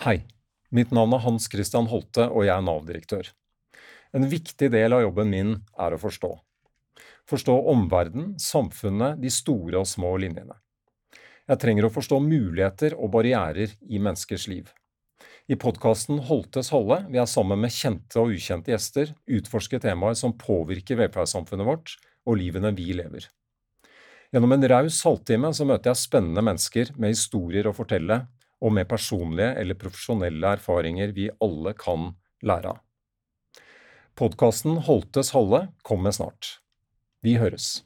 Hei, mitt navn er Hans Christian Holte, og jeg er Nav-direktør. En viktig del av jobben min er å forstå. Forstå omverdenen, samfunnet, de store og små linjene. Jeg trenger å forstå muligheter og barrierer i menneskers liv. I podkasten Holtes Holde vil jeg sammen med kjente og ukjente gjester utforske temaer som påvirker velferdssamfunnet vårt og livene vi lever. Gjennom en raus halvtime så møter jeg spennende mennesker med historier å fortelle, og med personlige eller profesjonelle erfaringer vi alle kan lære av. Podkasten Holtes Holde kommer snart. Vi høres.